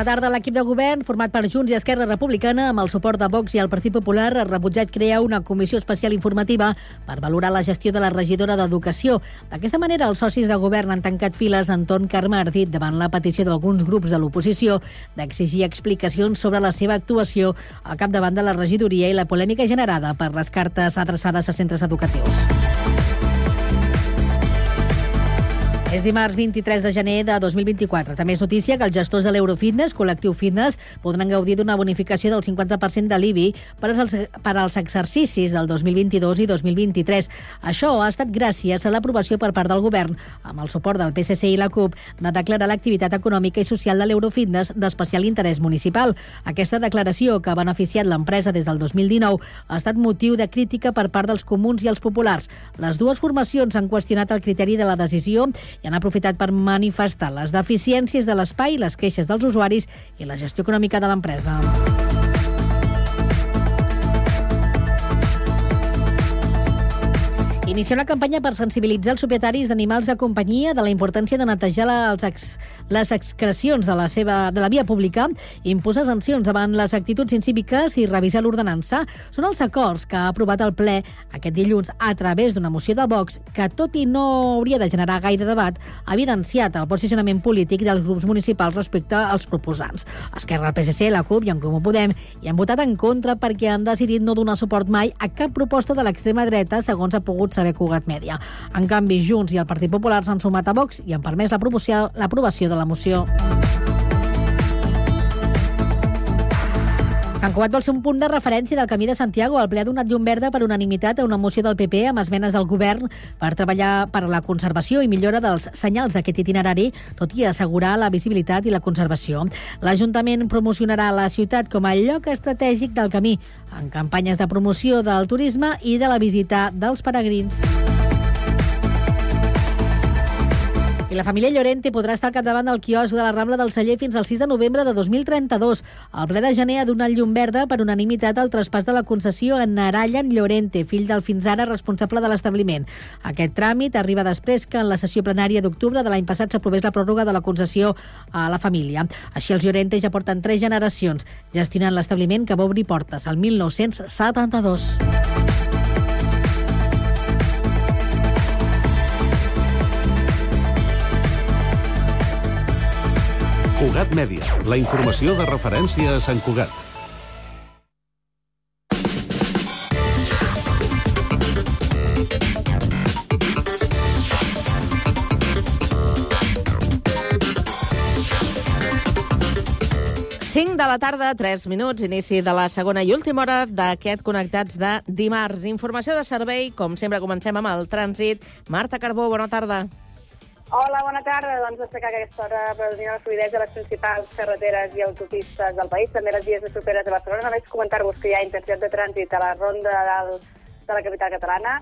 Bona tarda. L'equip de govern, format per Junts i Esquerra Republicana, amb el suport de Vox i el Partit Popular, ha rebutjat crear una comissió especial informativa per valorar la gestió de la regidora d'Educació. D'aquesta manera, els socis de govern han tancat files en ton Carme Ardit davant la petició d'alguns grups de l'oposició d'exigir explicacions sobre la seva actuació al capdavant de la regidoria i la polèmica generada per les cartes adreçades a centres educatius. És dimarts 23 de gener de 2024. També és notícia que els gestors de l'Eurofitness, col·lectiu fitness, podran gaudir d'una bonificació del 50% de l'IBI per, als, per als exercicis del 2022 i 2023. Això ha estat gràcies a l'aprovació per part del govern, amb el suport del PSC i la CUP, de declarar l'activitat econòmica i social de l'Eurofitness d'especial interès municipal. Aquesta declaració, que ha beneficiat l'empresa des del 2019, ha estat motiu de crítica per part dels comuns i els populars. Les dues formacions han qüestionat el criteri de la decisió i han aprofitat per manifestar les deficiències de l'espai, les queixes dels usuaris i la gestió econòmica de l'empresa. Inicia una campanya per sensibilitzar els propietaris d'animals de companyia de la importància de netejar els ex, les excrecions de la, seva, de la via pública, imposar sancions davant les actituds incíviques i revisar l'ordenança. Són els acords que ha aprovat el ple aquest dilluns a través d'una moció de Vox que, tot i no hauria de generar gaire debat, ha evidenciat el posicionament polític dels grups municipals respecte als proposants. Esquerra, el PSC, la CUP i en Comú Podem hi han votat en contra perquè han decidit no donar suport mai a cap proposta de l'extrema dreta, segons ha pogut saber Cugat Mèdia. En canvi, Junts i el Partit Popular s'han sumat a Vox i han permès l'aprovació de la moció. Sant Cugat vol ser un punt de referència del Camí de Santiago. El ple ha donat llum verda per unanimitat a una moció del PP amb esmenes del govern per treballar per la conservació i millora dels senyals d'aquest itinerari, tot i assegurar la visibilitat i la conservació. L'Ajuntament promocionarà la ciutat com a lloc estratègic del camí, en campanyes de promoció del turisme i de la visita dels peregrins. I la família Llorente podrà estar al capdavant del quiosc de la Rambla del Celler fins al 6 de novembre de 2032. El ple de gener ha donat llum verda per unanimitat al traspàs de la concessió a Narallan Llorente, fill del fins ara responsable de l'establiment. Aquest tràmit arriba després que en la sessió plenària d'octubre de l'any passat s'aprovés la pròrroga de la concessió a la família. Així els Llorente ja porten tres generacions gestionant l'establiment que va obrir portes al 1972. Cugat Mèdia, la informació de referència a Sant Cugat. De la tarda, 3 minuts, inici de la segona i última hora d'aquest Connectats de dimarts. Informació de servei, com sempre comencem amb el trànsit. Marta Carbó, bona tarda. Hola, bona tarda. Doncs destacar que aquesta hora predomina la fluidesa de les principals carreteres i autopistes del país, també les vies de properes de Barcelona. Només comentar-vos que hi ha intensitat de trànsit a la ronda del, de la capital catalana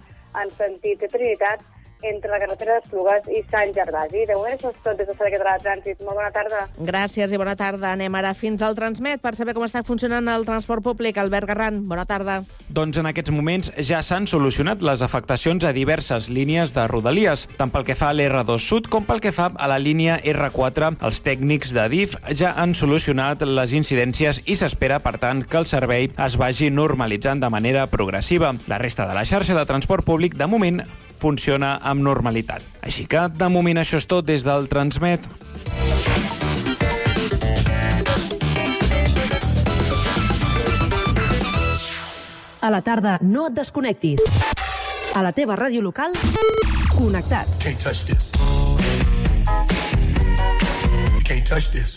en sentit de Trinitat entre la carretera d'Esplugues i Sant Gervasi. De moment això és tot des de Servei Català de Trànsit. Molt bona tarda. Gràcies i bona tarda. Anem ara fins al Transmet per saber com està funcionant el transport públic. Albert Garran, bona tarda. Doncs en aquests moments ja s'han solucionat les afectacions a diverses línies de Rodalies, tant pel que fa a l'R2 Sud com pel que fa a la línia R4. Els tècnics de DIF ja han solucionat les incidències i s'espera, per tant, que el servei es vagi normalitzant de manera progressiva. La resta de la xarxa de transport públic, de moment, funciona amb normalitat. Així que, de moment, això és tot des del Transmet. A la tarda, no et desconnectis. A la teva ràdio local, connectats. Can't touch this. Can't touch this.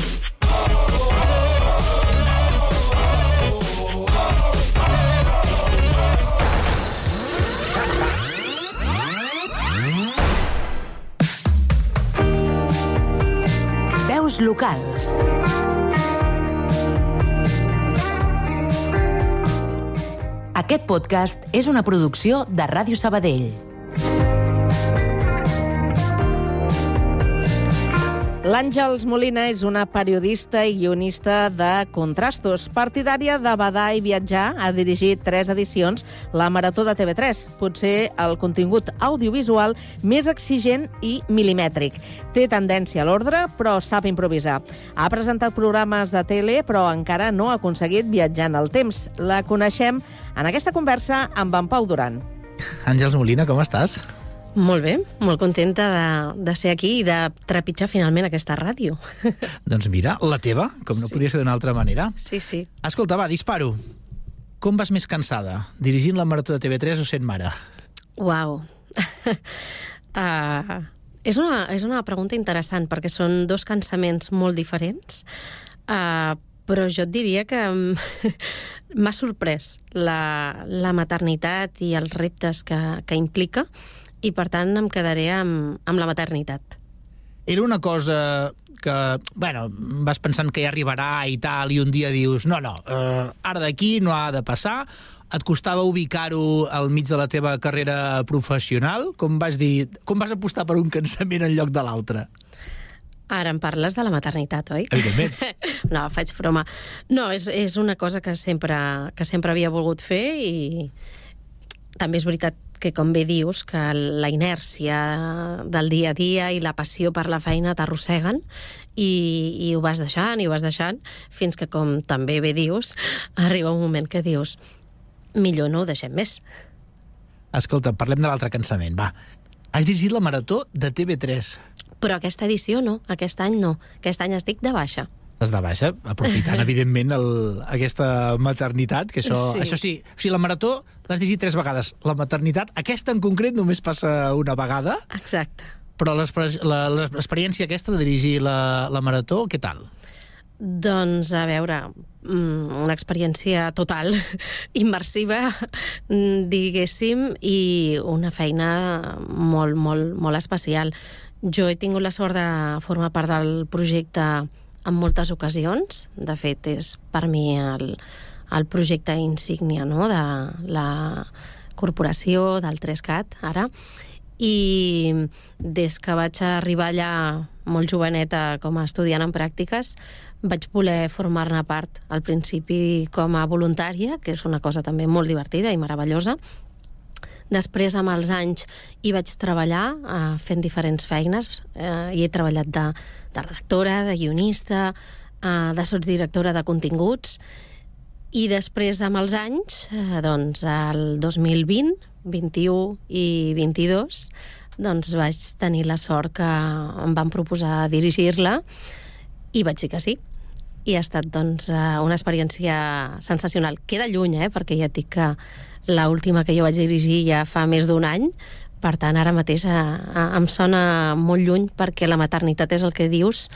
Locals. Aquest podcast és una producció de Ràdio Sabadell. L'Àngels Molina és una periodista i guionista de Contrastos. Partidària de badar i viatjar, ha dirigit tres edicions la Marató de TV3, potser el contingut audiovisual més exigent i milimètric. Té tendència a l'ordre, però sap improvisar. Ha presentat programes de tele, però encara no ha aconseguit viatjar en el temps. La coneixem en aquesta conversa amb en Pau Duran. Àngels Molina, com estàs? Molt bé, molt contenta de, de ser aquí i de trepitjar finalment aquesta ràdio. Doncs mira, la teva, com no Sí. podia ser d'una altra manera. Sí, sí. Escolta, va, disparo. Com vas més cansada? Dirigint la Marató de TV3 o sent mare? Uau. uh, és, una, és una pregunta interessant perquè són dos cansaments molt diferents, uh, però jo et diria que m'ha sorprès la, la maternitat i els reptes que, que implica i, per tant, em quedaré amb, amb la maternitat. Era una cosa que, bueno, vas pensant que ja arribarà i tal, i un dia dius, no, no, eh, ara d'aquí no ha de passar, et costava ubicar-ho al mig de la teva carrera professional? Com vas dir, com vas apostar per un cansament en lloc de l'altre? Ara em parles de la maternitat, oi? Evidentment. no, faig broma. No, és, és una cosa que sempre, que sempre havia volgut fer i també és veritat que, com bé dius, que la inèrcia del dia a dia i la passió per la feina t'arrosseguen i, i ho vas deixant i ho vas deixant fins que, com també bé dius, arriba un moment que dius millor no ho deixem més. Escolta, parlem de l'altre cansament, va. Has dirigit la Marató de TV3. Però aquesta edició no, aquest any no. Aquest any estic de baixa. Estàs de baixa, aprofitant, evidentment, el, aquesta maternitat, que això sí. Això sí, o sigui, la marató l'has dirigit tres vegades. La maternitat, aquesta en concret només passa una vegada, Exacte. però l'experiència aquesta de dirigir la, la marató, què tal? Doncs, a veure, mm, una experiència total, immersiva, mm, diguéssim, i una feina molt, molt, molt especial. Jo he tingut la sort de formar part del projecte en moltes ocasions. De fet, és per mi el, el projecte insígnia no? de la corporació del 3CAT, ara. I des que vaig arribar allà molt joveneta com a estudiant en pràctiques, vaig voler formar-ne part al principi com a voluntària, que és una cosa també molt divertida i meravellosa. Després, amb els anys, hi vaig treballar eh, fent diferents feines eh, i he treballat de, de redactora, de guionista, eh, de sotsdirectora de continguts i després, amb els anys, eh, doncs, el 2020, 21 i 22, doncs vaig tenir la sort que em van proposar dirigir-la i vaig dir que sí. I ha estat doncs, eh, una experiència sensacional. Queda lluny, eh? perquè ja et dic que la última que jo vaig dirigir ja fa més d'un any, per tant, ara mateix eh, eh, em sona molt lluny perquè la maternitat és el que dius,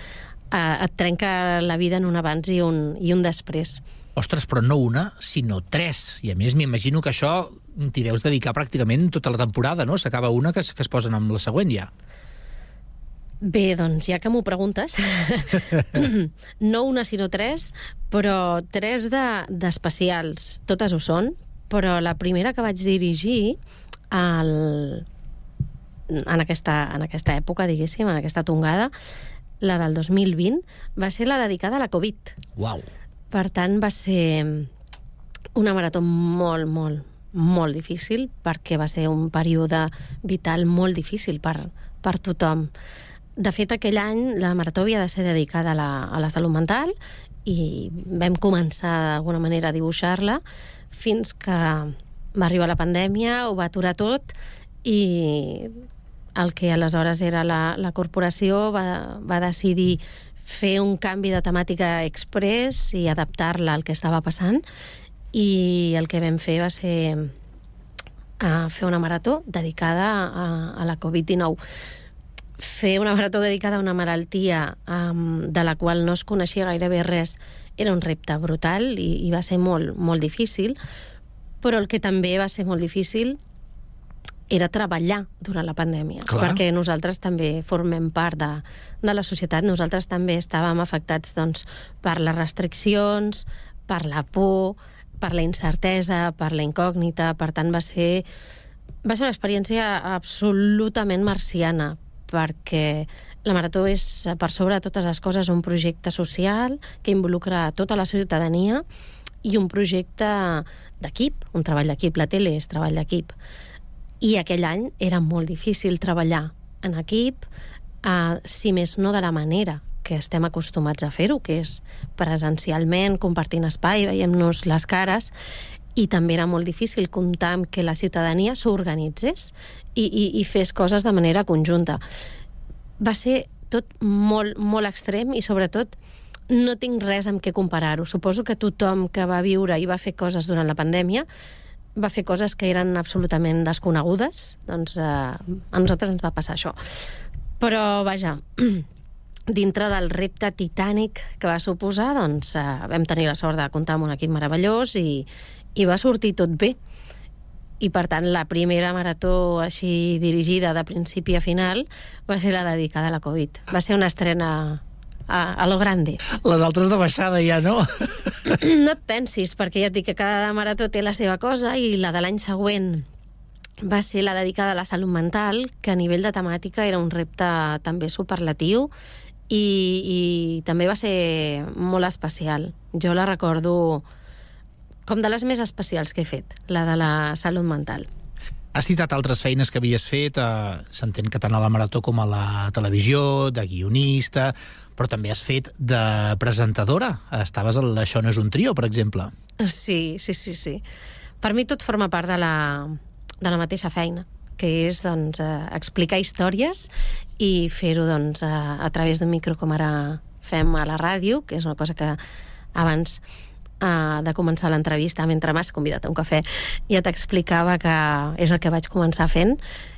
eh, et trenca la vida en un abans i un, i un després. Ostres, però no una, sinó tres. I a més, m'imagino que això t'hi deus dedicar pràcticament tota la temporada, no? S'acaba una que es, que es posen amb la següent ja. Bé, doncs ja que m'ho preguntes, no una sinó tres, però tres de- d'especials. De, Totes ho són, però la primera que vaig dirigir el, en, aquesta, en aquesta època, diguéssim, en aquesta tongada, la del 2020, va ser la dedicada a la Covid. Uau. Per tant, va ser una marató molt, molt, molt difícil, perquè va ser un període vital molt difícil per, per tothom. De fet, aquell any la marató havia de ser dedicada a la, a la salut mental i vam començar d'alguna manera a dibuixar-la fins que va arribar la pandèmia, ho va aturar tot i el que aleshores era la, la corporació va, va decidir fer un canvi de temàtica express i adaptar-la al que estava passant i el que vam fer va ser uh, fer una marató dedicada a, a la Covid-19 fer una marató dedicada a una malaltia um, de la qual no es coneixia gairebé res era un repte brutal i, i va ser molt, molt difícil, però el que també va ser molt difícil era treballar durant la pandèmia, Clar. perquè nosaltres també formem part de, de la societat, nosaltres també estàvem afectats doncs, per les restriccions, per la por, per la incertesa, per la incògnita, per tant va ser, va ser una experiència absolutament marciana, perquè la Marató és, per sobre de totes les coses, un projecte social que involucra tota la ciutadania i un projecte d'equip, un treball d'equip. La tele és treball d'equip. I aquell any era molt difícil treballar en equip, eh, si més no de la manera que estem acostumats a fer-ho, que és presencialment, compartint espai, veiem-nos les cares, i també era molt difícil comptar amb que la ciutadania s'organitzés i, i, i fes coses de manera conjunta. Va ser tot molt, molt extrem i, sobretot, no tinc res amb què comparar-ho. Suposo que tothom que va viure i va fer coses durant la pandèmia va fer coses que eren absolutament desconegudes, doncs eh, a nosaltres ens va passar això. Però, vaja, dintre del repte titànic que va suposar, doncs eh, vam tenir la sort de comptar amb un equip meravellós i, i va sortir tot bé. I, per tant, la primera marató així dirigida de principi a final va ser la dedicada a la Covid. Va ser una estrena a, a lo grande. Les altres de baixada ja, no? no et pensis, perquè ja et dic que cada marató té la seva cosa i la de l'any següent va ser la dedicada a la salut mental, que a nivell de temàtica era un repte també superlatiu i, i també va ser molt especial. Jo la recordo com de les més especials que he fet, la de la salut mental. Has citat altres feines que havies fet, eh, s'entén que tant a la Marató com a la televisió, de guionista, però també has fet de presentadora. Estaves al Això no és un trio, per exemple. Sí, sí, sí, sí. Per mi tot forma part de la, de la mateixa feina que és doncs, eh, explicar històries i fer-ho doncs, a, a través d'un micro com ara fem a la ràdio, que és una cosa que abans uh, de començar l'entrevista, mentre m'has convidat a un cafè, ja t'explicava que és el que vaig començar fent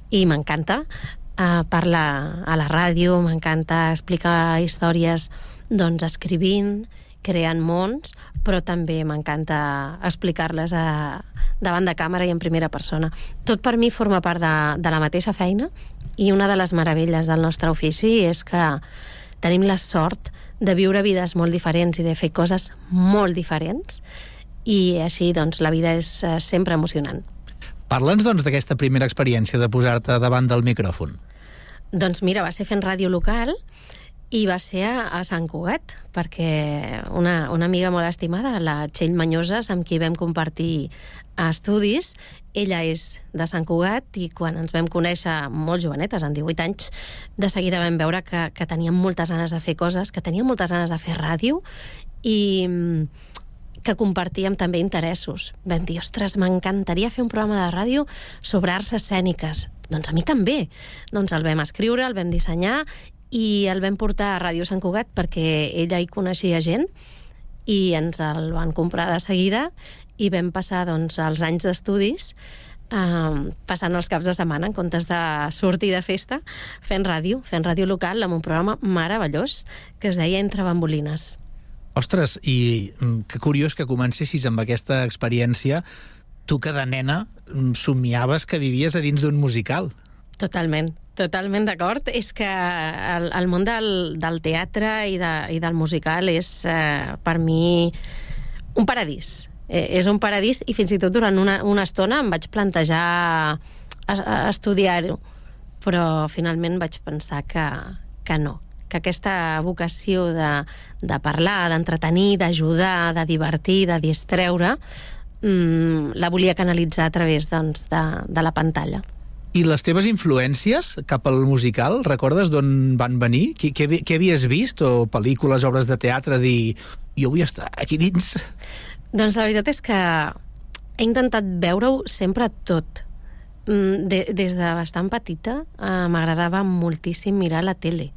i m'encanta uh, parlar a la ràdio, m'encanta explicar històries doncs, escrivint, creant mons, però també m'encanta explicar-les a, davant de càmera i en primera persona. Tot per mi forma part de, de la mateixa feina i una de les meravelles del nostre ofici és que tenim la sort de viure vides molt diferents i de fer coses molt diferents i així doncs la vida és eh, sempre emocionant. Parla'ns doncs d'aquesta primera experiència de posar-te davant del micròfon. Doncs mira, va ser fent ràdio local i va ser a, a Sant Cugat, perquè una, una amiga molt estimada, la Txell Manyoses, amb qui vam compartir estudis, ella és de Sant Cugat i quan ens vam conèixer molt jovenetes, en 18 anys, de seguida vam veure que, que teníem moltes ganes de fer coses, que teníem moltes ganes de fer ràdio i mm, que compartíem també interessos. Vam dir, ostres, m'encantaria fer un programa de ràdio sobre arts escèniques. Doncs a mi també. Doncs el vam escriure, el vam dissenyar i el vam portar a Ràdio Sant Cugat perquè ella hi coneixia gent i ens el van comprar de seguida i vam passar doncs, els anys d'estudis eh, passant els caps de setmana en comptes de sortir de festa fent ràdio, fent ràdio local amb un programa meravellós que es deia Entre Bambolines. Ostres, i mm, que curiós que comencessis amb aquesta experiència tu que de nena mm, somiaves que vivies a dins d'un musical. Totalment, totalment d'acord. És que el, el món del, del teatre i, de, i del musical és, eh, per mi, un paradís. Eh, és un paradís i fins i tot durant una, una estona em vaig plantejar estudiar-ho, però finalment vaig pensar que, que no, que aquesta vocació de, de parlar, d'entretenir, d'ajudar, de divertir, de distreure, mmm, la volia canalitzar a través doncs, de, de la pantalla. I les teves influències cap al musical, recordes d'on van venir? Què, què, què havies vist? O pel·lícules, obres de teatre, dir jo vull estar aquí dins? Doncs la veritat és que he intentat veure-ho sempre tot. Mm, De, des de bastant petita eh, m'agradava moltíssim mirar la tele.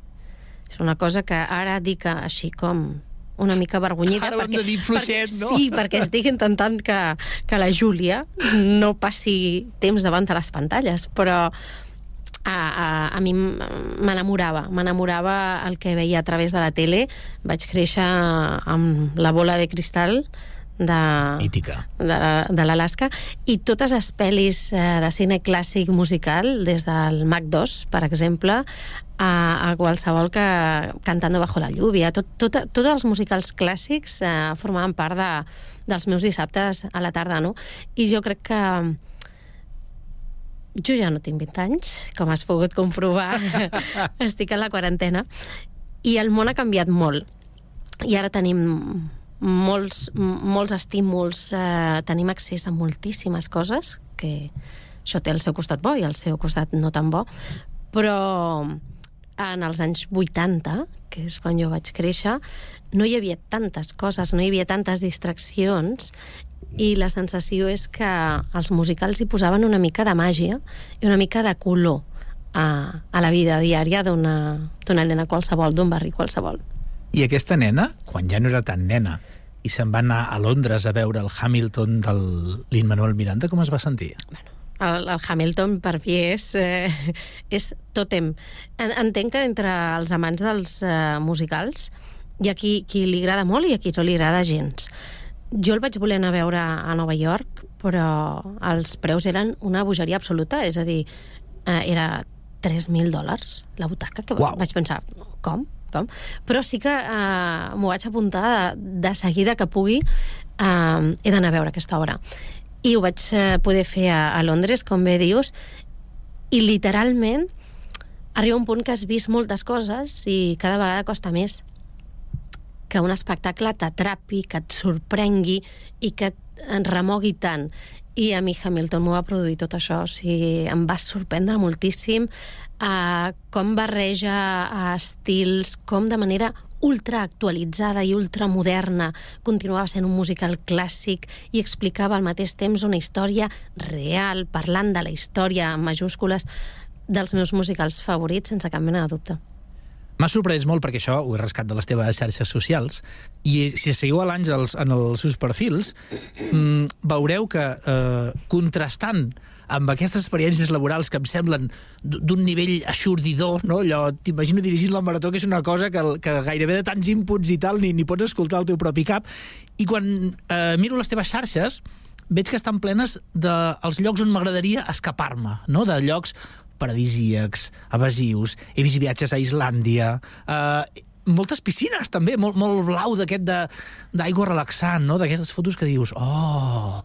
És una cosa que ara dic així com una mica vergonyida. Ara de dir fluixet, perquè, no? Sí, perquè estic intentant que, que la Júlia no passi temps davant de les pantalles, però a, a, a mi m'enamorava, m'enamorava el que veia a través de la tele. Vaig créixer amb la bola de cristal de, Mítica. de, la- de l'Alaska i totes les pel·lis eh, de cine clàssic musical, des del Mac 2, per exemple, a, a qualsevol que Cantando bajo la lluvia, tot, tot, tots els musicals clàssics eh, formaven part de, dels meus dissabtes a la tarda, no? I jo crec que jo ja no tinc 20 anys, com has pogut comprovar. Estic a la quarantena. I el món ha canviat molt. I ara tenim molts, molts estímuls, eh, tenim accés a moltíssimes coses, que això té el seu costat bo i el seu costat no tan bo, però en els anys 80, que és quan jo vaig créixer, no hi havia tantes coses, no hi havia tantes distraccions i la sensació és que els musicals hi posaven una mica de màgia i una mica de color a, a la vida diària d'una nena qualsevol, d'un barri qualsevol. I aquesta nena, quan ja no era tan nena, i se'n va anar a Londres a veure el Hamilton del Lin-Manuel Miranda, com es va sentir? El, el Hamilton per mi és, eh, és tòtem. En, entenc que entre els amants dels eh, musicals hi ha qui, qui li agrada molt i a qui no li agrada gens. Jo el vaig voler anar a veure a Nova York, però els preus eren una bogeria absoluta, és a dir, eh, era 3.000 dòlars la butaca, que Uau. vaig pensar, com? Com? Però sí que eh, m'ho vaig apuntar de, de seguida que pugui, eh, he d'anar a veure aquesta obra. I ho vaig eh, poder fer a, a Londres, com bé dius, i literalment arriba un punt que has vist moltes coses i cada vegada costa més que un espectacle t'atrapi, que et sorprengui i que et remogui tant. I a mi Hamilton m'ho va produir tot això. O sigui, em va sorprendre moltíssim eh, com barreja eh, estils, com de manera ultra actualitzada i ultra moderna continuava sent un musical clàssic i explicava al mateix temps una història real, parlant de la història en majúscules dels meus musicals favorits, sense cap mena de dubte. M'ha sorprès molt perquè això ho he rascat de les teves xarxes socials i si seguiu a l'Àngels en els seus perfils mm, veureu que eh, contrastant amb aquestes experiències laborals que em semblen d'un nivell aixordidor, no? allò, t'imagino dirigint la marató, que és una cosa que, que gairebé de tants inputs i tal ni, ni pots escoltar el teu propi cap, i quan eh, miro les teves xarxes veig que estan plenes dels llocs on m'agradaria escapar-me, no? de llocs paradisíacs, evasius, he vist viatges a Islàndia, eh, moltes piscines també, molt, molt blau d'aquest d'aigua relaxant, no? d'aquestes fotos que dius, oh...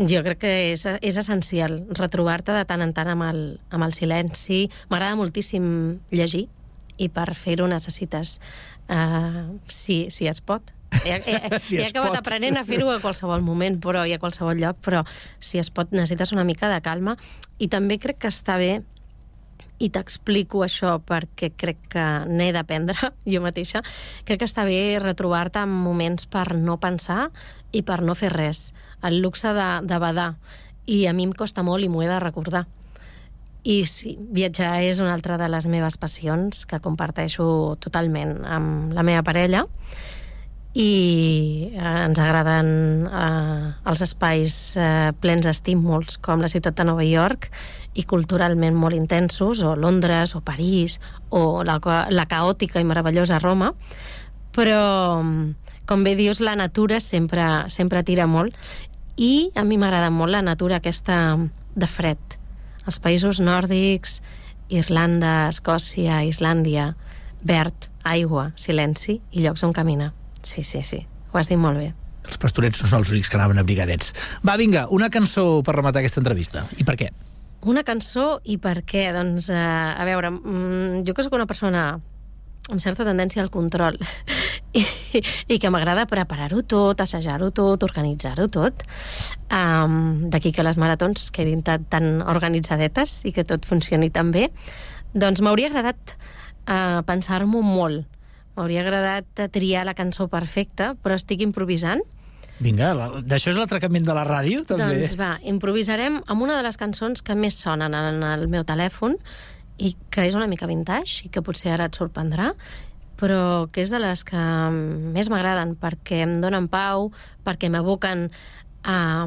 Jo crec que és, és essencial retrobar-te de tant en tant amb el, amb el silenci. M'agrada moltíssim llegir i per fer-ho necessites, uh, si, si es pot. He, he, Si he acabat pot. aprenent a fer-ho a qualsevol moment però i a qualsevol lloc, però si es pot necessites una mica de calma i també crec que està bé i t'explico això perquè crec que n'he d'aprendre jo mateixa, crec que està bé retrobar-te en moments per no pensar i per no fer res. El luxe de, de badar. I a mi em costa molt i m'ho he de recordar. I sí, viatjar és una altra de les meves passions que comparteixo totalment amb la meva parella i eh, ens agraden eh, els espais eh, plens d'estímuls com la ciutat de Nova York i culturalment molt intensos, o Londres, o París, o la, la caòtica i meravellosa Roma, però, com bé dius, la natura sempre, sempre tira molt i a mi m'agrada molt la natura aquesta de fred. Els països nòrdics, Irlanda, Escòcia, Islàndia, verd, aigua, silenci i llocs on caminar. Sí, sí, sí, ho has dit molt bé. Els pastorets no són els únics que anaven abrigadets. Va, vinga, una cançó per rematar aquesta entrevista. I per què? Una cançó i per què? Doncs, eh, a veure, mm, jo que sóc una persona amb certa tendència al control i, i que m'agrada preparar-ho tot, assajar-ho tot, organitzar-ho tot. Um, D'aquí que les maratons quedin tan, tan organitzadetes i que tot funcioni tan bé. Doncs m'hauria agradat uh, pensar-m'ho molt. M'hauria agradat triar la cançó perfecta, però estic improvisant. Vinga, d'això és l'atracament de la ràdio, també. Doncs va, improvisarem amb una de les cançons que més sonen en el meu telèfon i que és una mica vintage i que potser ara et sorprendrà, però que és de les que més m'agraden perquè em donen pau, perquè m'aboquen a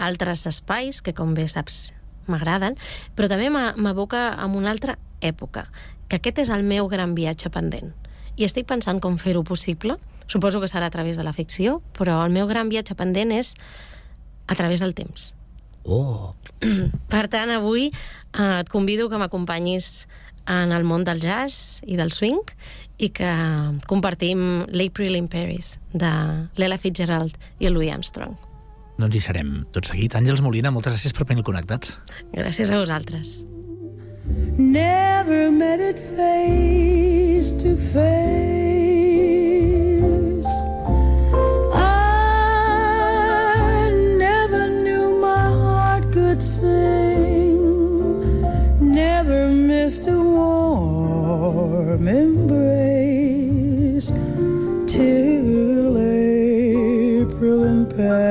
altres espais que, com bé saps, m'agraden, però també m'a- m'aboca a una altra època, que aquest és el meu gran viatge pendent. I estic pensant com fer-ho possible, Suposo que serà a través de la ficció, però el meu gran viatge pendent és a través del temps. Oh, Per tant, avui eh, et convido que m'acompanyis en el món del jazz i del swing i que compartim l'April in Paris de l'Ella Fitzgerald i el Louis Armstrong. doncs hi serem tot seguit. Àngels Molina, moltes gràcies per venir connectats. Gràcies a vosaltres. Never met it face to face. I never knew my heart could sing. Never missed a warm embrace till April Paris.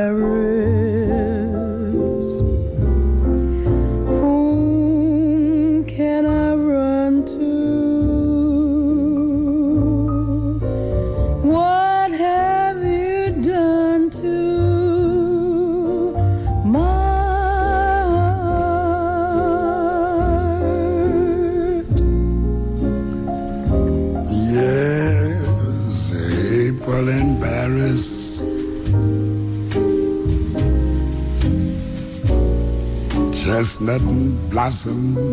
blossom.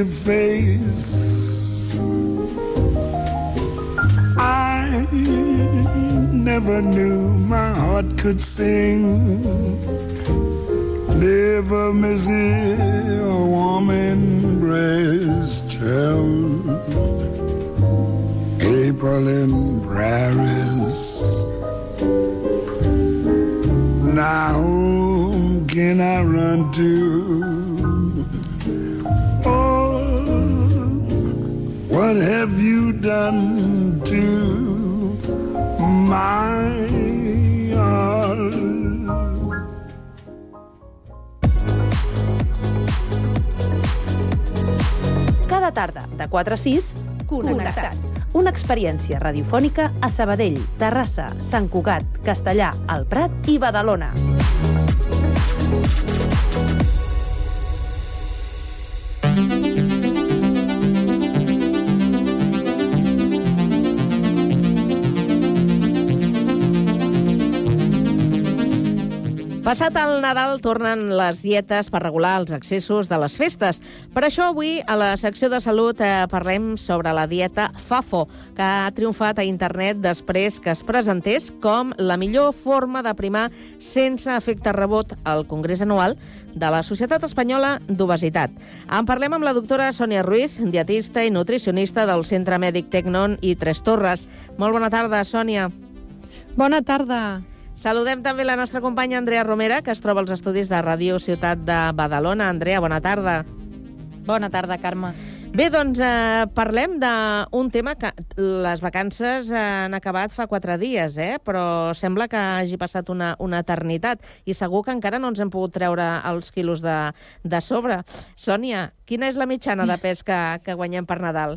To face. I never knew my heart could sing. Done to my heart? Cada tarda, de 4 a 6, Connectats. Una experiència radiofònica a Sabadell, Terrassa, Sant Cugat, Castellà, El Prat i Badalona. Passat el Nadal tornen les dietes per regular els excessos de les festes. Per això avui a la secció de salut eh, parlem sobre la dieta FAFO, que ha triomfat a internet després que es presentés com la millor forma de primar sense efecte rebot al Congrés Anual de la Societat Espanyola d'Obesitat. En parlem amb la doctora Sònia Ruiz, dietista i nutricionista del Centre Mèdic Tecnon i Tres Torres. Molt bona tarda, Sònia. Bona tarda. Saludem també la nostra companya Andrea Romera, que es troba als estudis de Ràdio Ciutat de Badalona. Andrea, bona tarda. Bona tarda, Carme. Bé, doncs eh, parlem d'un tema que les vacances han acabat fa quatre dies, eh? però sembla que hagi passat una, una eternitat i segur que encara no ens hem pogut treure els quilos de, de sobre. Sònia, quina és la mitjana de pes que, que guanyem per Nadal?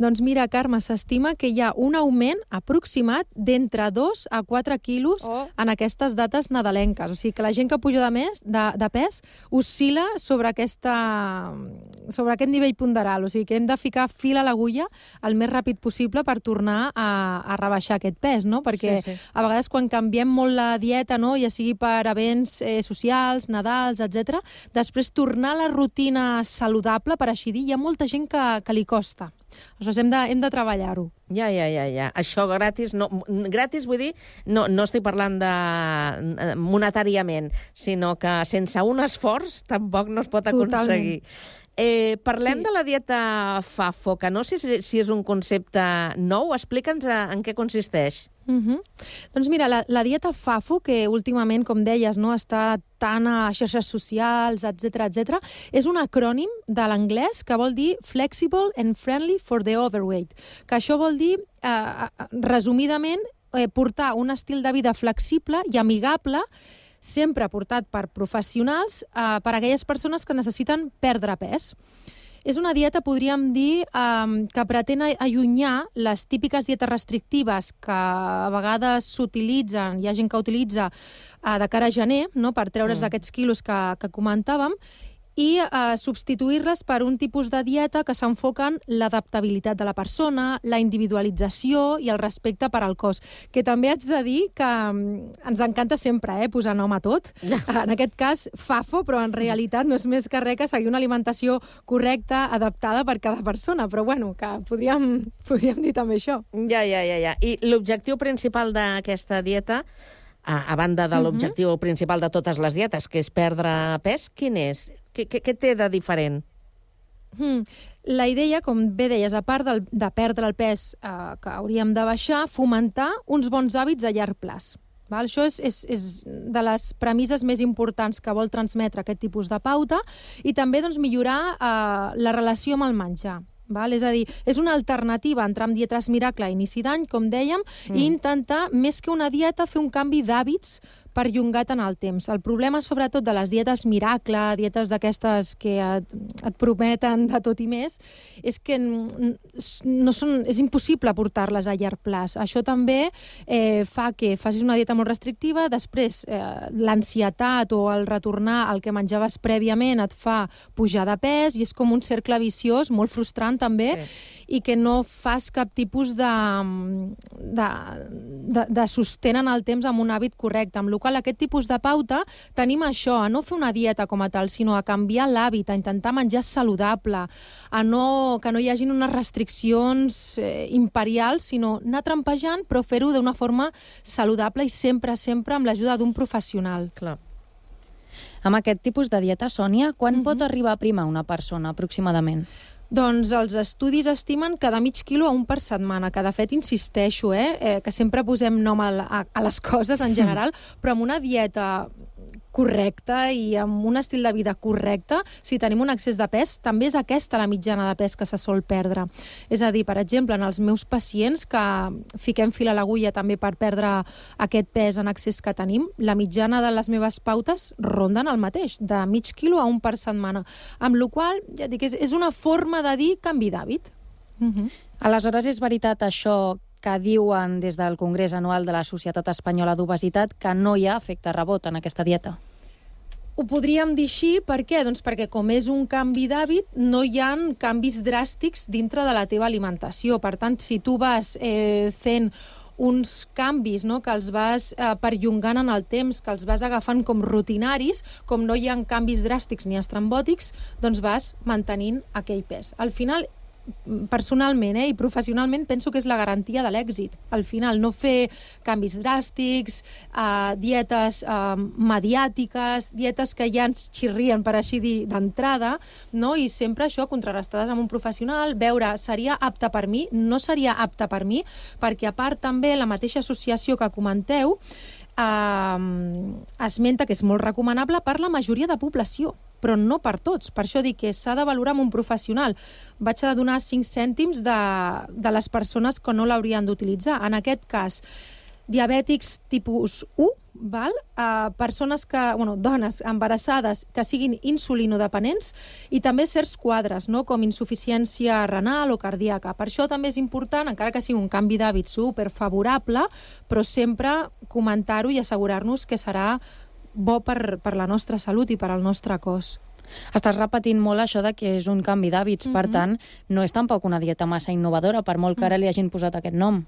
Doncs mira, Carme, s'estima que hi ha un augment aproximat d'entre 2 a 4 quilos oh. en aquestes dates nadalenques. O sigui que la gent que puja de, més, de, de pes oscil·la sobre, aquesta, sobre aquest nivell ponderal. O sigui que hem de ficar fil a l'agulla el més ràpid possible per tornar a, a rebaixar aquest pes, no? Perquè sí, sí. a vegades quan canviem molt la dieta, no? ja sigui per events eh, socials, Nadals, etc, després tornar a la rutina saludable, per així dir, hi ha molta gent que, que li costa. Aleshores, hem de, hem de treballar-ho. Ja, ja, ja, ja. Això gratis, no, gratis vull dir, no, no estic parlant de eh, monetàriament, sinó que sense un esforç tampoc no es pot aconseguir. Eh, parlem Sí. de la dieta FAFO, que no sé si, si és un concepte nou. Explica'ns eh, en què consisteix. Uh Doncs mira, la, la dieta FAFO, que últimament, com deies, no està tant a xarxes socials, etc etc, és un acrònim de l'anglès que vol dir Flexible and Friendly for the Overweight, que això vol dir, eh, resumidament, eh, portar un estil de vida flexible i amigable sempre portat per professionals eh, per a aquelles persones que necessiten perdre pes. És una dieta, podríem dir, eh, que pretén allunyar les típiques dietes restrictives que a vegades s'utilitzen, hi ha gent que utilitza eh, de cara a gener, no?, per treure's Mm. d'aquests quilos que, que comentàvem, i eh, substituir-les per un tipus de dieta que s'enfoca en l'adaptabilitat de la persona, la individualització i el respecte per al cos. Que també haig de dir que mm, ens encanta sempre eh, posar nom a tot. En aquest cas, FAFO, però en realitat no és més que res que seguir una alimentació correcta, adaptada per cada persona. Però bueno, que podríem, podríem dir també això. Ja, ja, ja, ja. I l'objectiu principal d'aquesta dieta, a, a banda de Mhm. l'objectiu principal de totes les dietes, que és perdre pes, quin és? Què, què, què té de diferent? Mm. La idea, com bé deies, a part del, de perdre el pes eh, que hauríem de baixar, fomentar uns bons hàbits a llarg plaç. Val? Això és, és, és de les premisses més importants que vol transmetre aquest tipus de pauta i també doncs, millorar eh, la relació amb el menjar. Val? És a dir, és una alternativa entrar en dietes miracle a inici d'any, com dèiem, mm. i intentar, més que una dieta, fer un canvi d'hàbits perllongat en el temps. El problema, sobretot, de les dietes miracle, dietes d'aquestes que et, et prometen de tot i més, és que no són, és impossible portar-les a llarg plaç. Això també eh, fa que facis una dieta molt restrictiva, després eh, l'ansietat o el retornar al que menjaves prèviament et fa pujar de pes i és com un cercle viciós, molt frustrant també, sí. I que no fas cap tipus de, de, de, de sostén en el temps amb un hàbit correcte. Amb la qual aquest tipus de pauta tenim això, a no fer una dieta com a tal, sinó a canviar l'hàbit, a intentar menjar saludable, a no, que no hi hagin unes restriccions eh, imperials, sinó anar trampejant, però fer-ho d'una forma saludable i sempre, sempre amb l'ajuda d'un professional. Clar. Amb aquest tipus de dieta, Sònia, quan Mhm. pot arribar a primar una persona, aproximadament? Doncs els estudis estimen que mig quilo a un per setmana, que de fet insisteixo, eh, eh que sempre posem nom a, a, a les coses en general, però amb una dieta correcta i amb un estil de vida correcte, si tenim un excés de pes, també és aquesta la mitjana de pes que se sol perdre. És a dir, per exemple, en els meus pacients que fiquem fil a l'agulla també per perdre aquest pes en excés que tenim, la mitjana de les meves pautes ronden el mateix, de mig quilo a un per setmana. Amb la qual ja dic, és, és una forma de dir canvi d'hàbit. Uh -huh. Aleshores, és veritat això que diuen des del Congrés Anual de la Societat Espanyola d'Obesitat que no hi ha efecte rebot en aquesta dieta? Ho podríem dir així, per què? Doncs perquè com és un canvi d'hàbit, no hi ha canvis dràstics dintre de la teva alimentació. Per tant, si tu vas eh, fent uns canvis no? que els vas eh, perllongant en el temps, que els vas agafant com rutinaris, com no hi ha canvis dràstics ni estrambòtics, doncs vas mantenint aquell pes. Al final, personalment eh, i professionalment penso que és la garantia de l'èxit. Al final, no fer canvis dràstics, eh, dietes eh, mediàtiques, dietes que ja ens xirrien, per així dir, d'entrada, no? i sempre això, contrarrestades amb un professional, veure, seria apte per mi, no seria apte per mi, perquè a part també la mateixa associació que comenteu, eh, esmenta que és molt recomanable per la majoria de població, però no per tots. Per això dic que s'ha de valorar amb un professional. Vaig a donar 5 cèntims de, de les persones que no l'haurien d'utilitzar. En aquest cas, diabètics tipus 1, val? Uh, persones que, bueno, dones embarassades que siguin insulinodependents i també certs quadres, no? com insuficiència renal o cardíaca. Per això també és important, encara que sigui un canvi d'hàbit super favorable, però sempre comentar-ho i assegurar-nos que serà bo per, per la nostra salut i per al nostre cos. Estàs repetint molt això de que és un canvi d'hàbits, mm -hmm. per Mhm. tant, no és tampoc una dieta massa innovadora, per molt que ara li hagin posat aquest nom.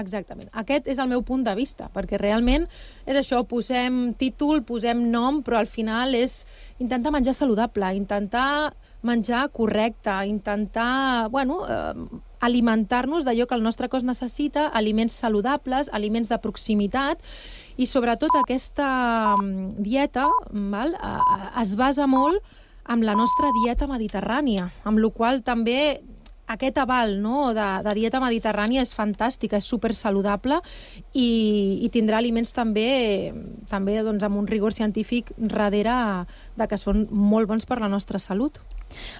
Exactament. Aquest és el meu punt de vista, perquè realment és això, posem títol, posem nom, però al final és intentar menjar saludable, intentar menjar correcte, intentar, bueno, eh, alimentar-nos d'allò que el nostre cos necessita, aliments saludables, aliments de proximitat, i sobretot aquesta mm, dieta val, eh, eh, es basa molt amb la nostra dieta mediterrània, amb la qual també aquest aval no, de, de dieta mediterrània és fantàstica, és super saludable i, i tindrà aliments també, també doncs, amb un rigor científic darrere de que són molt bons per la nostra salut.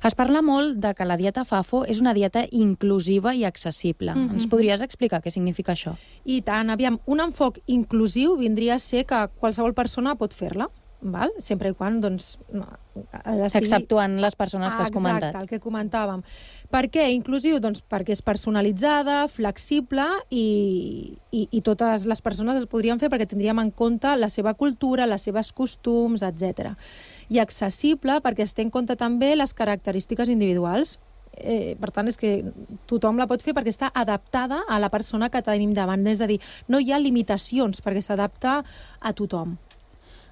Es parla molt de que la dieta FAFO és una dieta inclusiva i accessible. Mm -hmm. Ens podries explicar què significa això? I tant, aviam, un enfoc inclusiu vindria a ser que qualsevol persona pot fer-la val? sempre i quan doncs, no, estigui... Exceptuant les persones que has comentat. Exacte, el que comentàvem. Per què inclusiu? Doncs perquè és personalitzada, flexible i, i, i totes les persones es podrien fer perquè tindríem en compte la seva cultura, les seves costums, etc. I accessible perquè es té en compte també les característiques individuals. Eh, per tant, és que tothom la pot fer perquè està adaptada a la persona que tenim davant. És a dir, no hi ha limitacions perquè s'adapta a tothom.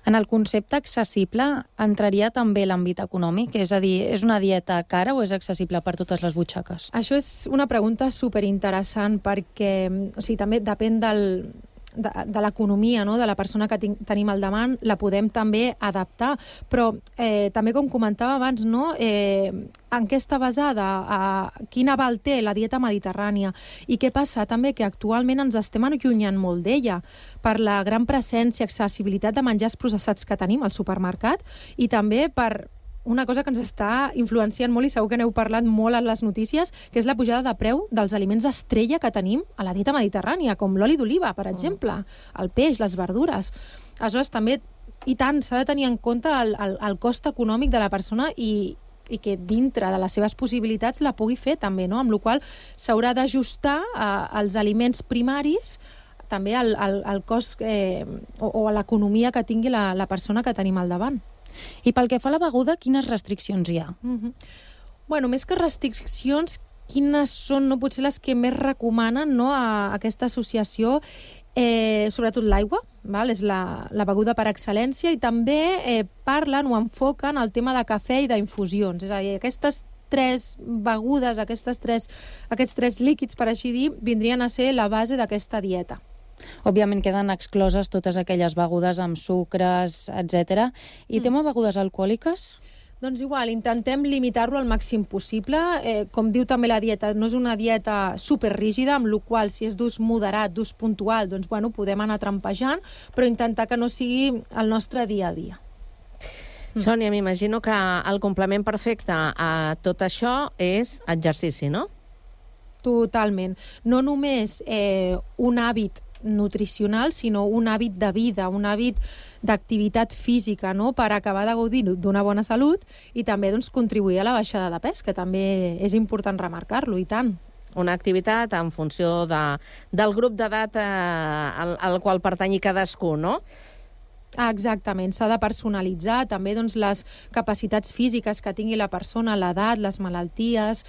En el concepte accessible entraria també l'àmbit econòmic? És a dir, és una dieta cara o és accessible per totes les butxaques? Això és una pregunta superinteressant perquè o sigui, també depèn del, de, de l'economia no? de la persona que tin, tenim al davant la podem també adaptar però eh, també com comentava abans no? eh, en què està basada a quin aval té la dieta mediterrània i què passa també que actualment ens estem allunyant molt d'ella per la gran presència, accessibilitat de menjars processats que tenim al supermercat i també per una cosa que ens està influenciant molt i segur que n'heu parlat molt a les notícies, que és la pujada de preu dels aliments estrella que tenim a la dieta mediterrània, com l'oli d'oliva, per exemple, el peix, les verdures. Aleshores, també, i tant, s'ha de tenir en compte el, el, el cost econòmic de la persona i, i que dintre de les seves possibilitats la pugui fer també, no? amb la qual s'haurà d'ajustar eh, els aliments primaris també al, al, al cost eh, o, o a l'economia que tingui la, la persona que tenim al davant. I pel que fa a la beguda, quines restriccions hi ha? Mm -hmm. Bueno, més que restriccions, quines són no, potser les que més recomanen no, a, aquesta associació eh, sobretot l'aigua, val? és la, la beguda per excel·lència, i també eh, parlen o enfoquen el tema de cafè i d'infusions. És a dir, aquestes tres begudes, aquestes tres, aquests tres líquids, per així dir, vindrien a ser la base d'aquesta dieta. Òbviament queden excloses totes aquelles begudes amb sucres, etc. I mm. tema begudes alcohòliques? Doncs igual, intentem limitar-lo al màxim possible. Eh, com diu també la dieta, no és una dieta superrígida, amb la qual si és d'ús moderat, d'ús puntual, doncs bueno, podem anar trampejant, però intentar que no sigui el nostre dia a dia. Mm. Sònia, m'imagino que el complement perfecte a tot això és exercici, no? Totalment. No només eh, un hàbit nutricional, sinó un hàbit de vida, un hàbit d'activitat física, no?, per acabar de gaudir d'una bona salut i també doncs, contribuir a la baixada de pes, que també és important remarcar-lo, i tant una activitat en funció de, del grup d'edat eh, al, al qual pertanyi cadascú, no? Exactament, s'ha de personalitzar també doncs, les capacitats físiques que tingui la persona, l'edat, les malalties,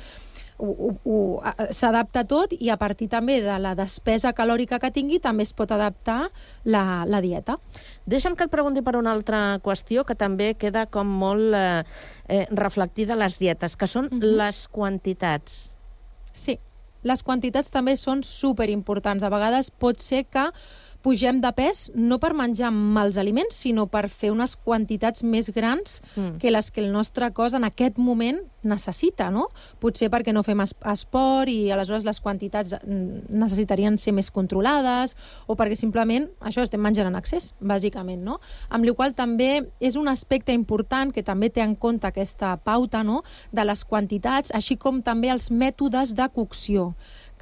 s'adapta tot i a partir també de la despesa calòrica que tingui també es pot adaptar la, la dieta. Deixa'm que et pregunti per una altra qüestió que també queda com molt eh, eh, reflectida a les dietes, que són uh mhm. -huh. les quantitats. Sí, les quantitats també són superimportants. A vegades pot ser que pugem de pes no per menjar mals aliments, sinó per fer unes quantitats més grans mm. que les que el nostre cos en aquest moment necessita, no? Potser perquè no fem esport i aleshores les quantitats mm, necessitarien ser més controlades o perquè simplement això estem menjant en excés, bàsicament, no? Amb la qual també és un aspecte important que també té en compte aquesta pauta, no?, de les quantitats, així com també els mètodes de cocció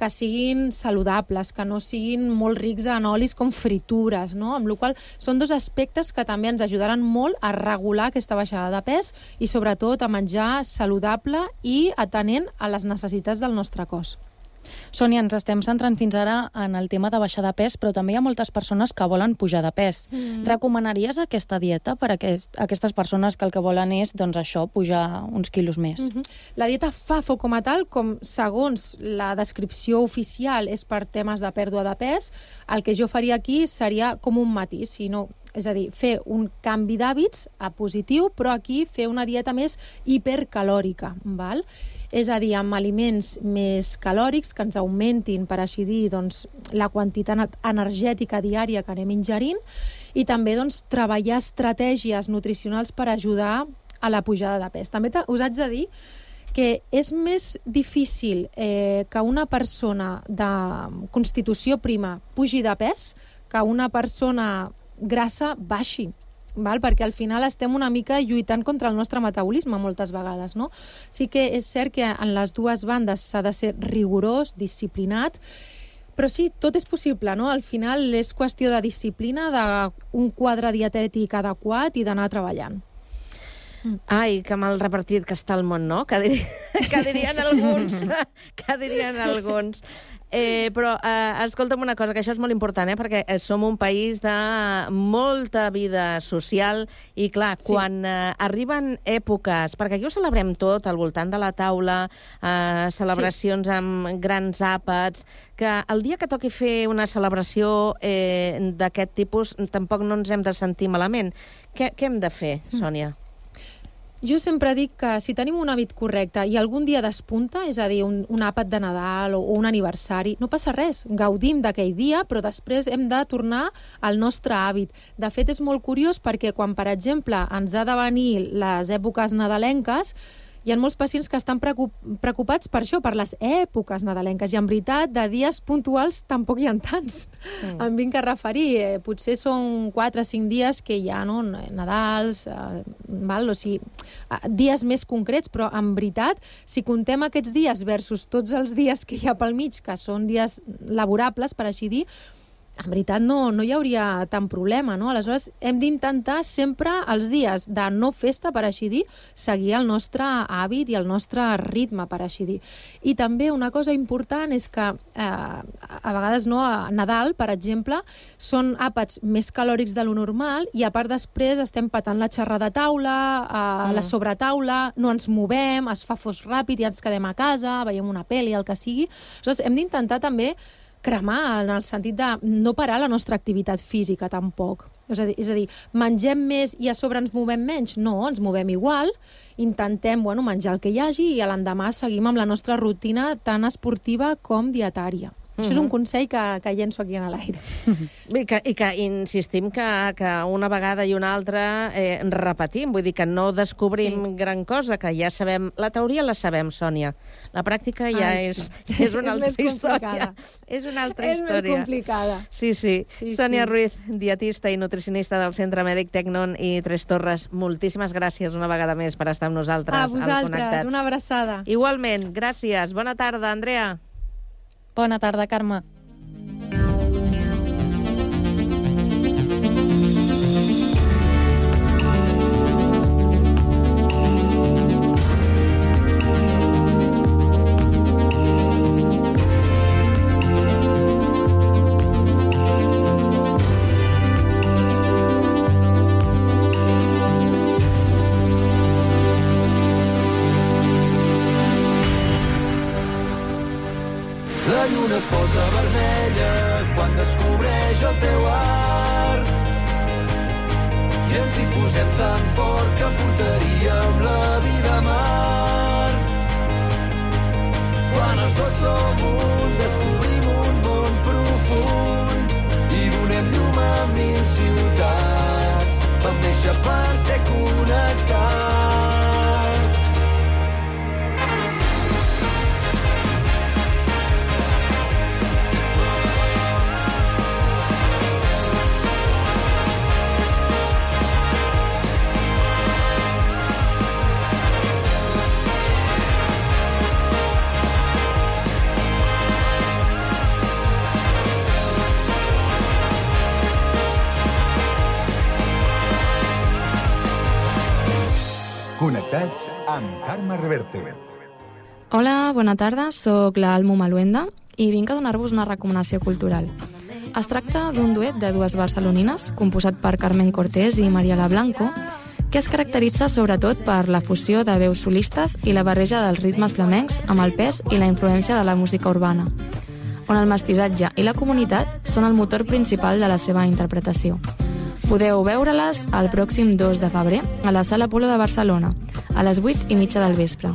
que siguin saludables, que no siguin molt rics en olis com fritures, no? amb la qual són dos aspectes que també ens ajudaran molt a regular aquesta baixada de pes i sobretot a menjar saludable i atenent a les necessitats del nostre cos. Sònia, ens estem centrant fins ara en el tema de baixar de pes, però també hi ha moltes persones que volen pujar de pes. Mm. Recomanaries aquesta dieta per a aquest, aquestes persones que el que volen és, doncs això, pujar uns quilos més? Mm -hmm. La dieta FAFO com a tal, com segons la descripció oficial és per temes de pèrdua de pes, el que jo faria aquí seria com un matís, sinó és a dir, fer un canvi d'hàbits a positiu, però aquí fer una dieta més hipercalòrica, val? És a dir, amb aliments més calòrics que ens augmentin, per així dir, doncs, la quantitat energètica diària que anem ingerint i també doncs, treballar estratègies nutricionals per ajudar a la pujada de pes. També us haig de dir que és més difícil eh, que una persona de constitució prima pugi de pes que una persona grassa baixi val? perquè al final estem una mica lluitant contra el nostre metabolisme moltes vegades. No? Sí que és cert que en les dues bandes s'ha de ser rigorós, disciplinat, però sí, tot és possible, no? Al final és qüestió de disciplina, d'un quadre dietètic adequat i d'anar treballant. Ai, que mal repartit que està el món, no? Que, dir... que dirien alguns. que dirien alguns. Eh, però eh, escolta'm una cosa, que això és molt important, eh, perquè eh, som un país de molta vida social i, clar, sí. quan eh, arriben èpoques, perquè aquí ho celebrem tot, al voltant de la taula, eh, celebracions sí. amb grans àpats, que el dia que toqui fer una celebració eh, d'aquest tipus tampoc no ens hem de sentir malament. Què, què hem de fer, mm. Sònia? Mm. Jo sempre dic que si tenim un hàbit correcte i algun dia despunta, és a dir, un, un àpat de Nadal o, o un aniversari, no passa res, gaudim d'aquell dia, però després hem de tornar al nostre hàbit. De fet, és molt curiós perquè quan, per exemple, ens ha de venir les èpoques nadalenques, hi ha molts pacients que estan preocupats per això, per les èpoques nadalenques, i en veritat, de dies puntuals tampoc hi ha tants. Mm. Em vinc a referir, eh, potser són 4 o 5 dies que hi ha, no? Nadals, eh, val? O sigui, dies més concrets, però en veritat, si contem aquests dies versus tots els dies que hi ha pel mig, que són dies laborables, per així dir, en veritat no, no hi hauria tant problema, no? Aleshores, hem d'intentar sempre els dies de no festa, per així dir, seguir el nostre hàbit i el nostre ritme, per així dir. I també una cosa important és que eh, a vegades no, a Nadal, per exemple, són àpats més calòrics de lo normal i a part després estem patant la xerra de taula, eh, mm. la sobretaula, no ens movem, es fa fos ràpid i ens quedem a casa, veiem una pel·li, el que sigui. Aleshores, hem d'intentar també cremar, en el sentit de no parar la nostra activitat física tampoc. És a dir, és a dir mengem més i a sobre ens movem menys? No, ens movem igual, intentem bueno, menjar el que hi hagi i l'endemà seguim amb la nostra rutina tan esportiva com dietària. -huh. Això és un consell que, que llenço aquí en l'aire. I que, I que insistim que, que una vegada i una altra eh, repetim, vull dir que no descobrim sí. gran cosa, que ja sabem... La teoria la sabem, Sònia. La pràctica ja Ai, és, sí. és una altra és història. És una altra és història. És més complicada. Sí, sí. sí Sònia sí. Ruiz, dietista i nutricionista del Centre Mèdic Tecnon i Tres Torres, moltíssimes gràcies una vegada més per estar amb nosaltres. A vosaltres, una abraçada. Igualment, gràcies. Bona tarda, Andrea. Bona tarda, Carme. Bona tarda, sóc l'Almo Maluenda i vinc a donar-vos una recomanació cultural. Es tracta d'un duet de dues barcelonines, composat per Carmen Cortés i Mariela Blanco, que es caracteritza sobretot per la fusió de veus solistes i la barreja dels ritmes flamencs amb el pes i la influència de la música urbana, on el mestissatge i la comunitat són el motor principal de la seva interpretació. Podeu veure-les el pròxim 2 de febrer a la Sala Polo de Barcelona, a les 8 i mitja del vespre.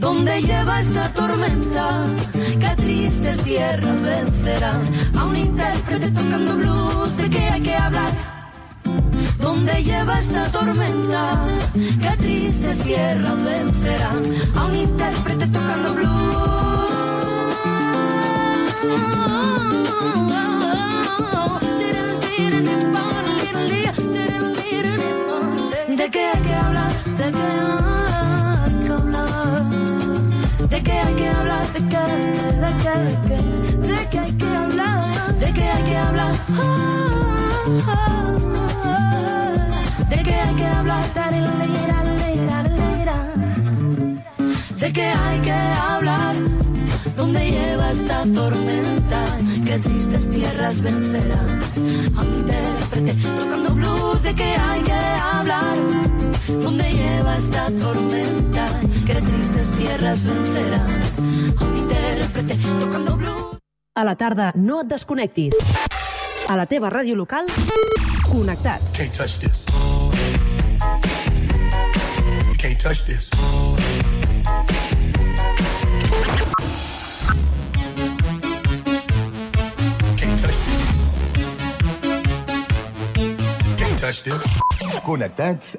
¿Dónde lleva esta tormenta? Qué tristes tierras vencerán a un intérprete tocando blues. ¿De qué hay que hablar? ¿Dónde lleva esta tormenta? Qué tristes tierras vencerán a un intérprete tocando blues. ¿De qué hay que hablar? ¿De qué hay que hablar? ¿De qué hay que hablar? ¿De qué? ¿De qué? ¿De qué? ¿De qué hay que hablar? ¿De qué hay que hablar? ¿De qué hay que hablar? ¿De qué hay que hablar? ¿Dónde lleva esta tormenta? Qué tristes tierras vencerán a un intérprete tocando blues. ¿De qué hay que hablar? ¿Dónde lleva esta tormenta? Qué tristes tierras vencerán intérprete tocando blues. A la tarda, no et desconnectis. A la teva ràdio local, connectats. Can't touch this. You can't touch this. Can't touch this. Can't touch this. Connectats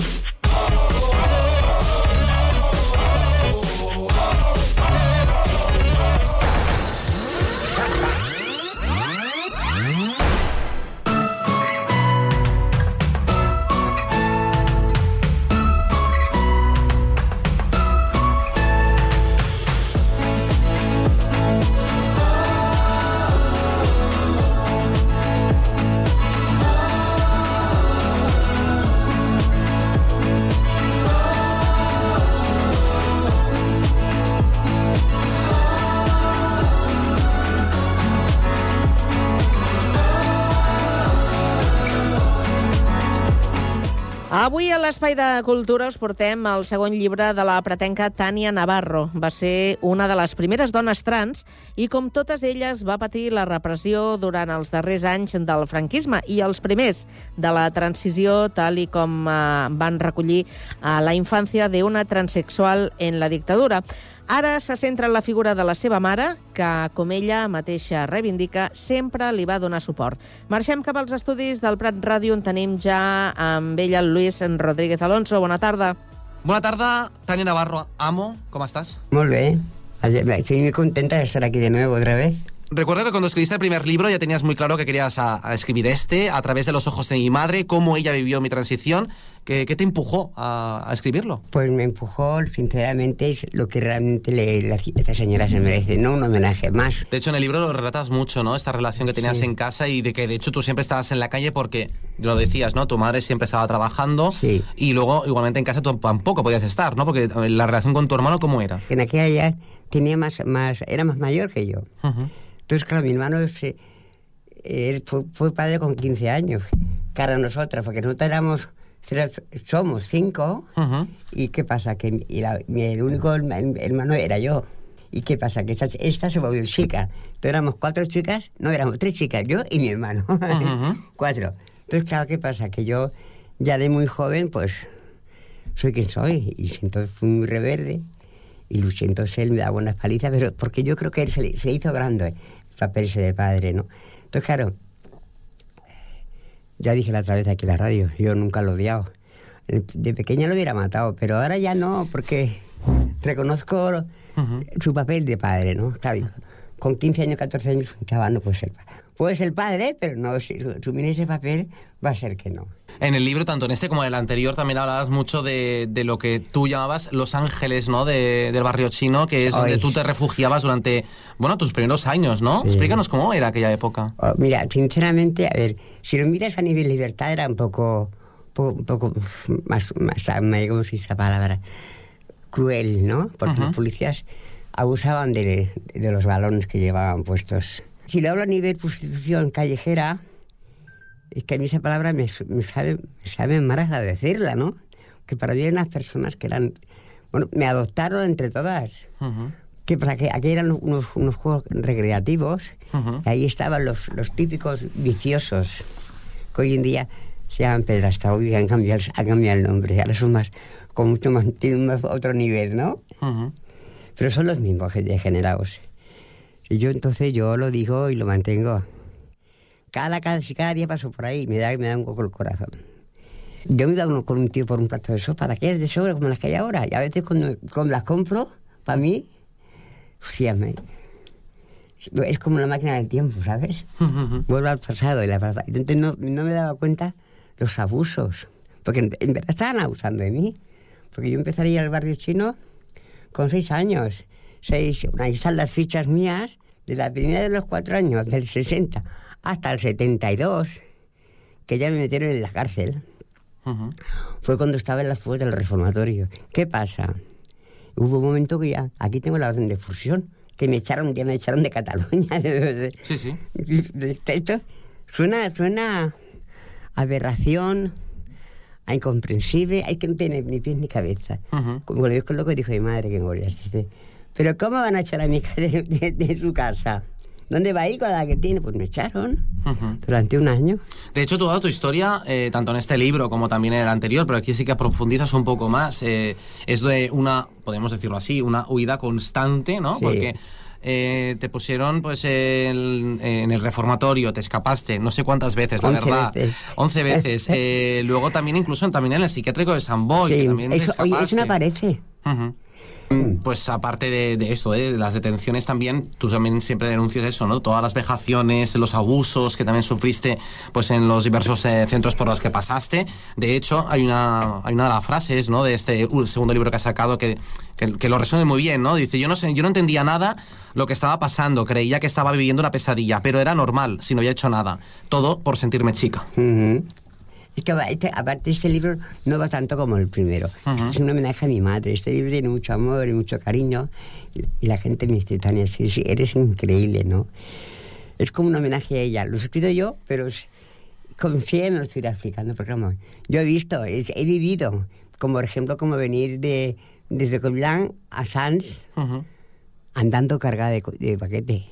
l'Espai de Cultura us portem el segon llibre de la pretenca Tània Navarro. Va ser una de les primeres dones trans i, com totes elles, va patir la repressió durant els darrers anys del franquisme i els primers de la transició, tal i com eh, van recollir a la infància d'una transexual en la dictadura. Ara se centra en la figura de la seva mare, que, com ella mateixa reivindica, sempre li va donar suport. Marxem cap als estudis del Prat Ràdio, on tenim ja amb ella el Luis Rodríguez Alonso. Bona tarda. Bona tarda, Tania Navarro. Amo, ¿cómo estás? Muy bien. Estoy muy contenta de estar aquí de nuevo otra vez. Recuerdo que cuando escribiste el primer libro ya tenías muy claro que querías a, a escribir este, a través de los ojos de mi madre, cómo ella vivió mi transición. ¿Qué, qué te empujó a, a, escribirlo? Pues me empujó, sinceramente, es lo que realmente le, la, esta señora se merece, no un homenaje más. De hecho, en el libro lo relatas mucho, ¿no? Esta relación que tenías Sí. en casa y de que, de hecho, tú siempre estabas en la calle porque, lo decías, ¿no? Tu madre siempre estaba trabajando Sí. y luego, igualmente, en casa tú tampoco podías estar, ¿no? Porque eh, la relación con tu hermano, ¿cómo era? En aquella ya tenía más, más, era más mayor que yo. Entonces, claro, mi hermano se- él fue, fue padre con 15 años, cara a nosotras, porque nosotros éramos, somos cinco, y ¿qué pasa? Que la- el único herma- hermano era yo. ¿Y qué pasa? Que esta, esta se volvió chica. Entonces éramos cuatro chicas, no, éramos tres chicas, yo y mi hermano. cuatro. Entonces, claro, ¿qué pasa? Que yo ya de muy joven, pues, soy quien soy. Y entonces fui muy rebelde y luché. Entonces él me daba unas palizas, pero porque yo creo que él se, le- se hizo grande el papel ese de padre, ¿no? Entonces, claro, ya dije la otra vez aquí en la radio, yo nunca lo he odiado. De pequeña lo hubiera matado, pero ahora ya no, porque reconozco su papel de padre, ¿no? Está bien. con 15 años, 14 años, un chaval no puede ser padre. Puede ser padre, pero no, si asumir ese papel va a ser que no. En el libro, tanto en este como en el anterior, también hablabas mucho de, de lo que tú llamabas Los Ángeles, ¿no? De- del barrio chino, que es donde tú te refugiabas durante, bueno, tus primeros años, ¿no? Sí. Explícanos cómo era aquella época. Oh, mira, sinceramente, a ver, si lo miras a nivel libertad era un poco, poco, un poco más, más, ¿cómo se dice esa palabra? Cruel, ¿no? Porque Ajá. los policías abusaban de, de los balones que llevaban puestos. Si lo hablo a nivel prostitución callejera, es que a mí esa palabra me, me sabe, me sabe mal decirla, ¿no? Que para mí eran unas personas que eran, bueno, me adoptaron entre todas. Que para que aquí eran unos, unos juegos recreativos, y ahí estaban los, los típicos viciosos, que hoy en día se llaman pedrastado y han cambiado, han cambiado el nombre. Ahora son más, con mucho más, tienen más otro nivel, ¿no? Pero son los mismos gen- degenerados. Y yo entonces yo lo digo y lo mantengo. Cada, cada, cada día paso por ahí me da, me da un poco el corazón. Yo me iba con, con un tío por un plato de sopa, de aquellas de sobra como las que hay ahora. Y a veces cuando, cuando las compro, para mí, hostia, me- es como una máquina del tiempo, ¿sabes? Vuelvo al pasado y la verdad. Entonces no, no me daba cuenta los abusos. Porque en, en verdad estaban abusando de mí. Porque yo empecé a ir al barrio chino con seis años. Seis, ahí están las fichas mías de la primera de los cuatro años, del 60 hasta el 72, que ya me metieron en la cárcel. Fue cuando estaba en las fugas del reformatorio. ¿Qué pasa? Hubo un momento que ya, aquí tengo la orden de fusión, que me echaron, ya me echaron de Cataluña. Sí, sí. Esto suena, suena aberración, a incomprensible, hay que no tiene ni pies ni cabeza. Como lo dijo lo que dijo mi madre, que moría. Dice, Pero ¿cómo van a echar a mi hija de, de- de su casa? ¿Dónde va a ir con la que tiene? Pues me echaron durante un año. De hecho, toda tu historia, eh, tanto en este libro como también en el anterior, pero aquí sí que profundizas un poco más, eh, es de una, podemos decirlo así, una huida constante, ¿no? Sí. Porque eh, te pusieron pues el- en el reformatorio, te escapaste no sé cuántas veces, la Once verdad. veces. 11 veces. Eh, luego también incluso también en el psiquiátrico de San Boy, Sí, que también te eso, oye, eso no aparece. Ujú. Pues aparte de, de esto, ¿eh? de las detenciones también, tú también siempre denuncias eso, ¿no? Todas las vejaciones, los abusos que también sufriste pues en los diversos eh, centros por los que pasaste. De hecho, hay una, hay una de las frases, ¿no? De este uh, segundo libro que has sacado que, que, que lo resume muy bien, ¿no? Dice, yo no sé, yo no entendía nada lo que estaba pasando, creía que estaba viviendo una pesadilla, pero era normal, si no había hecho nada. Todo por sentirme chica. Es que va- este- aparte este libro no va tanto como el primero. Este es un homenaje a mi madre. Este libro tiene mucho amor y mucho cariño. Y, la gente me dice, Tania, eres increíble, ¿no? Es como un homenaje a ella. Lo he escrito yo, pero ella me lo estuviera explicando. Porque vamos, yo he visto, he, he vivido. Como por ejemplo, como venir de, desde Coblán a Sanz andando cargada de, de paquete.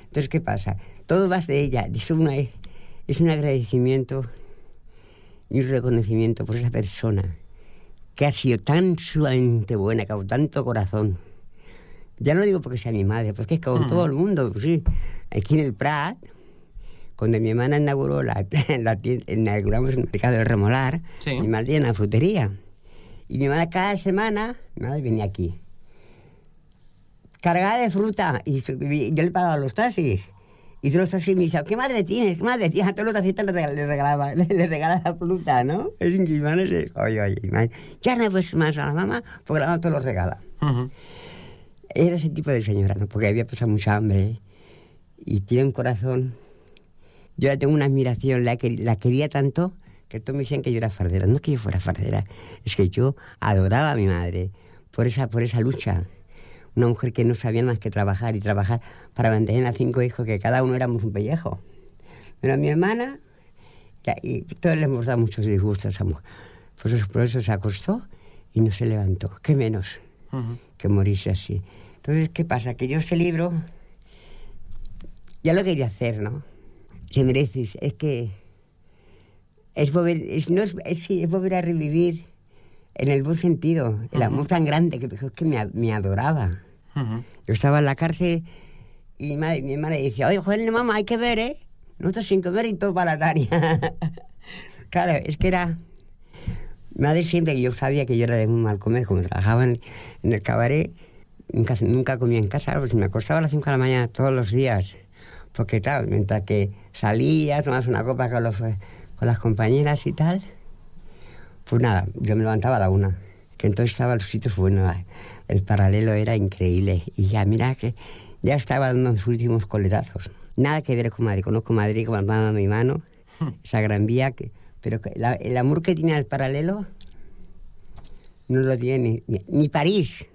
Entonces, ¿qué pasa? Todo va de ella. Es, una, es un agradecimiento y reconocimiento por esa persona que ha sido tan sumamente buena, con tanto corazón. Ya no digo porque sea mi madre, porque es con Ujú. todo el mundo. pues sí. Aquí en el Prat, cuando mi hermana inauguró la, la inauguramos el mercado de Remolar, Sí. mi madre tenía una frutería. Y mi madre cada semana, mi madre venía aquí, cargada de fruta, y yo le pagaba los taxis. Y todos los taxis me decían, ¿qué madre tienes? ¿Qué madre tienes? A todos los taxistas les regalaba, les regalaba, fruta, ¿no? Es que se- Oye, oye, ya no pues más a la mamá, porque la mamá todo lo regala. Era ese tipo de señora, ¿no? Porque había pasado mucha hambre y tiene un corazón. Yo la tengo una admiración, la, quer- la quería tanto que todos me decían que yo era fardera. No es que yo fuera fardera, es que yo adoraba a mi madre por esa, por esa lucha. Una mujer que no sabía más que trabajar y trabajar para mantener a cinco hijos, que cada uno éramos un pellejo. Pero a mi hermana, y todos le hemos dado muchos disgustos a esa mujer. Por eso, por eso se acostó y no se levantó. ¿Qué menos? que morirse así. Entonces, ¿qué pasa? Que yo ese libro ya lo quería hacer, ¿no? Se merece, es que es volver, es, no es, es, sí, es volver a revivir en el buen sentido, el amor tan grande que, que me adoraba. Yo estaba en la cárcel y madre, mi madre decía, oye, joder, mamá, hay que ver, ¿eh? Nosotros sin comer y todo para la Tania. claro, es que era... Madre siempre, yo sabía que yo era de muy mal comer, como trabajaba en, en el cabaret, nunca, nunca comía en casa, me acostaba a las 5 de la mañana todos los días. Porque tal, mientras que salía, tomabas una copa con, los, con las compañeras y tal, pues nada, yo me levantaba a la una. Que entonces estaba los sitios buenos, el paralelo era increíble. Y ya, mira que ya estaba dando los últimos coletazos. Nada que ver con Madrid. Conozco Madrid con palma de mi mano, esa gran vía. Que, pero la- el amor que tiene el paralelo no lo tiene ni, París.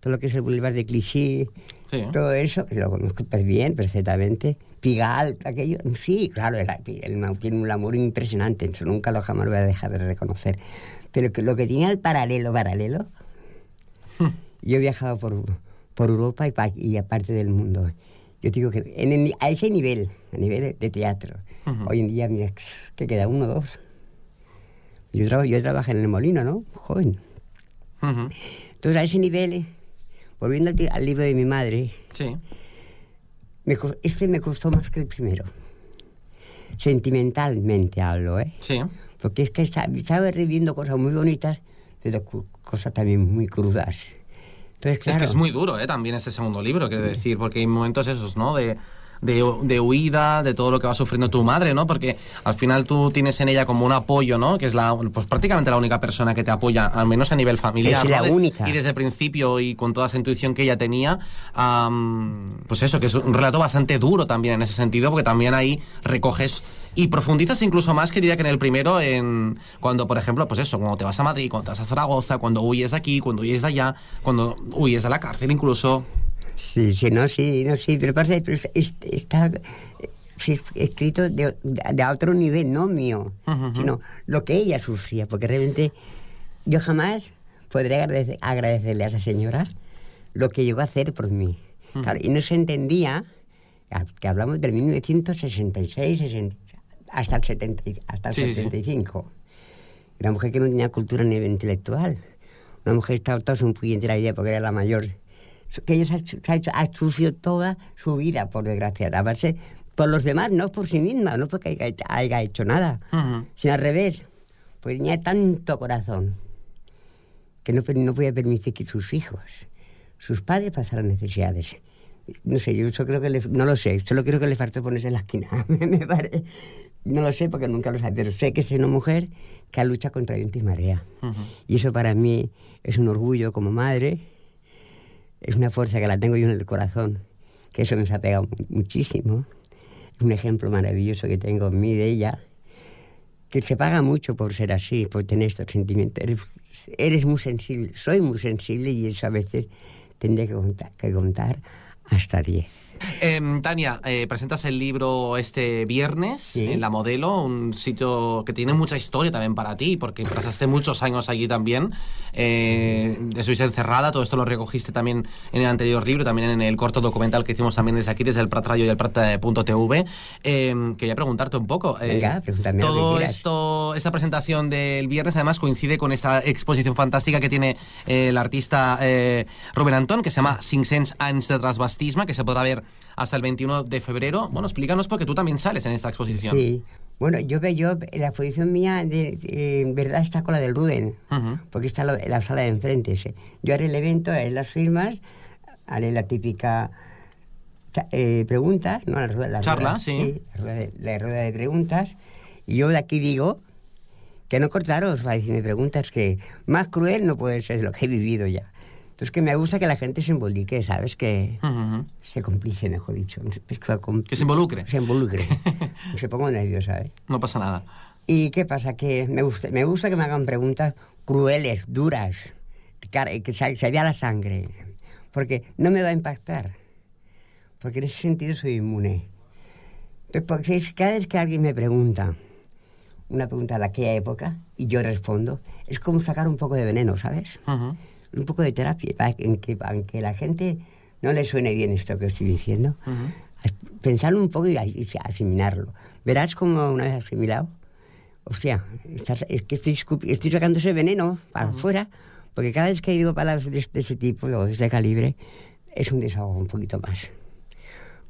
Todo lo que es el Boulevard de Clichy, Sí. todo eso, que lo conozco bien, perfectamente. Pigal, aquello, sí, claro, el, el- tiene un amor impresionante, eso nunca lo jamás lo voy a dejar de reconocer. Pero que lo que tiene el paralelo, paralelo, yo he viajado por, por Europa y, y aparte del mundo. Yo digo que en el- a ese nivel, a nivel de, teatro, hoy en día, mira, que queda uno o dos. Yo, traba- yo trabajé en el molino, ¿no? Joven. Entonces, a ese nivel, volviendo al, al libro de mi madre, Sí. me este me costó más que el primero. Sentimentalmente hablo, ¿eh? Sí. Porque es que estaba reviviendo cosas muy bonitas, pero cosas también muy crudas. Entonces, claro, Es que es muy duro, ¿eh? También este segundo libro, quiero decir, porque hay momentos esos, ¿no? De, de, de huida, de todo lo que va sufriendo tu madre, ¿no? Porque al final tú tienes en ella como un apoyo, ¿no? Que es la, pues prácticamente la única persona que te apoya, al menos a nivel familiar. Es ¿no? la De- única. Y desde el principio y con toda esa intuición que ella tenía, am, pues eso, que es un relato bastante duro también en ese sentido, porque también ahí recoges y profundizas incluso más que diría que en el primero, en cuando, por ejemplo, pues eso, cuando te vas a Madrid, cuando te vas a Zaragoza, cuando huyes de aquí, cuando huyes de allá, cuando huyes de la cárcel incluso. Sí, sí, no, sí, no, sí, pero parece es- está escrito de, de- otro nivel, no mío, sino lo que ella sufría, porque realmente yo jamás podré agradecer- agradecerle a esa señora lo que llegó a hacer por mí. Claro, y no se entendía, que hablamos del 1966, 60, hasta el, 70, y- hasta el Sí, sí, sí. 75. Una mujer que no tenía cultura nivel intelectual. Una mujer que estaba toda su puñetera la vida porque era la mayor. Que ella se ha, sufrido toda su vida, por desgracia. A base por los demás, no por sí misma, no porque haya, haya hecho nada, sino al revés. Pues tenía tanto corazón que no, no podía permitir que sus hijos, sus padres pasaran necesidades. No sé, yo eso creo que le, no lo sé, solo creo que le faltó ponerse en la esquina. me pare- no lo sé porque nunca lo sé, pero sé que es una mujer que lucha contra viento y marea. Y eso para mí es un orgullo como madre, es una fuerza que la tengo yo en el corazón, que eso nos ha pegado mu- muchísimo. Es un ejemplo maravilloso que tengo en mí de ella, que se paga mucho por ser así, por tener estos sentimientos. Eres, eres muy sensible, soy muy sensible y eso a veces tendré que contar, que contar hasta 10. Em, Tania, eh, presentas el libro este viernes en La Modelo, un sitio que tiene mucha historia también para ti, porque pasaste muchos años allí también. Eh, estuviste encerrada, todo esto lo recogiste también en el anterior libro, también en el corto documental que hicimos también desde aquí, desde el Prat Radio y el Prat.tv. Eh, quería preguntarte un poco. eh, Venga, pregúntame todo esto, esta presentación del viernes además coincide con esta exposición fantástica que tiene eh, el artista eh, Rubén Antón, que se llama Cinc Cents anys de Transvastisme, que se podrá ver hasta el 21 de febrero. Bueno, explícanos porque tú también sales en esta exposición. Sí. Bueno, yo veo, la exposición mía, de, de- en verdad está con la del Rubén, porque está lo- la sala de enfrente. sí. Yo haré el evento, haré las firmas, haré la típica eh, pregunta, ¿no? La rueda, la Charla, rueda- sí. la rueda, de, la rueda de preguntas. Y yo de aquí digo que no cortaros, va, si me preguntas que más cruel no puede ser lo que he vivido ya. Entonces que me gusta que la gente se involucre, ¿sabes? Que se complice, mejor dicho. Que se involucre. Se involucre. se pongo nerviosa, ¿eh? No pasa nada. ¿Y qué pasa? Que me gusta, me gusta que me hagan preguntas crueles, duras, que se, vea la sangre, porque no me va a impactar, porque en ese sentido soy inmune. Entonces, porque es- cada vez que alguien me pregunta una pregunta de aquella época y yo respondo, es como sacar un poco de veneno, ¿sabes? Un poco de terapia, para que, aunque la gente no le suene bien esto que estoy diciendo, pensarlo un poco y, asimilarlo. Verás como una vez asimilado, hostia, estás- es que estoy, estoy sacando ese veneno para afuera, porque cada vez que digo palabras de, de ese tipo o de ese calibre, es un desahogo un poquito más.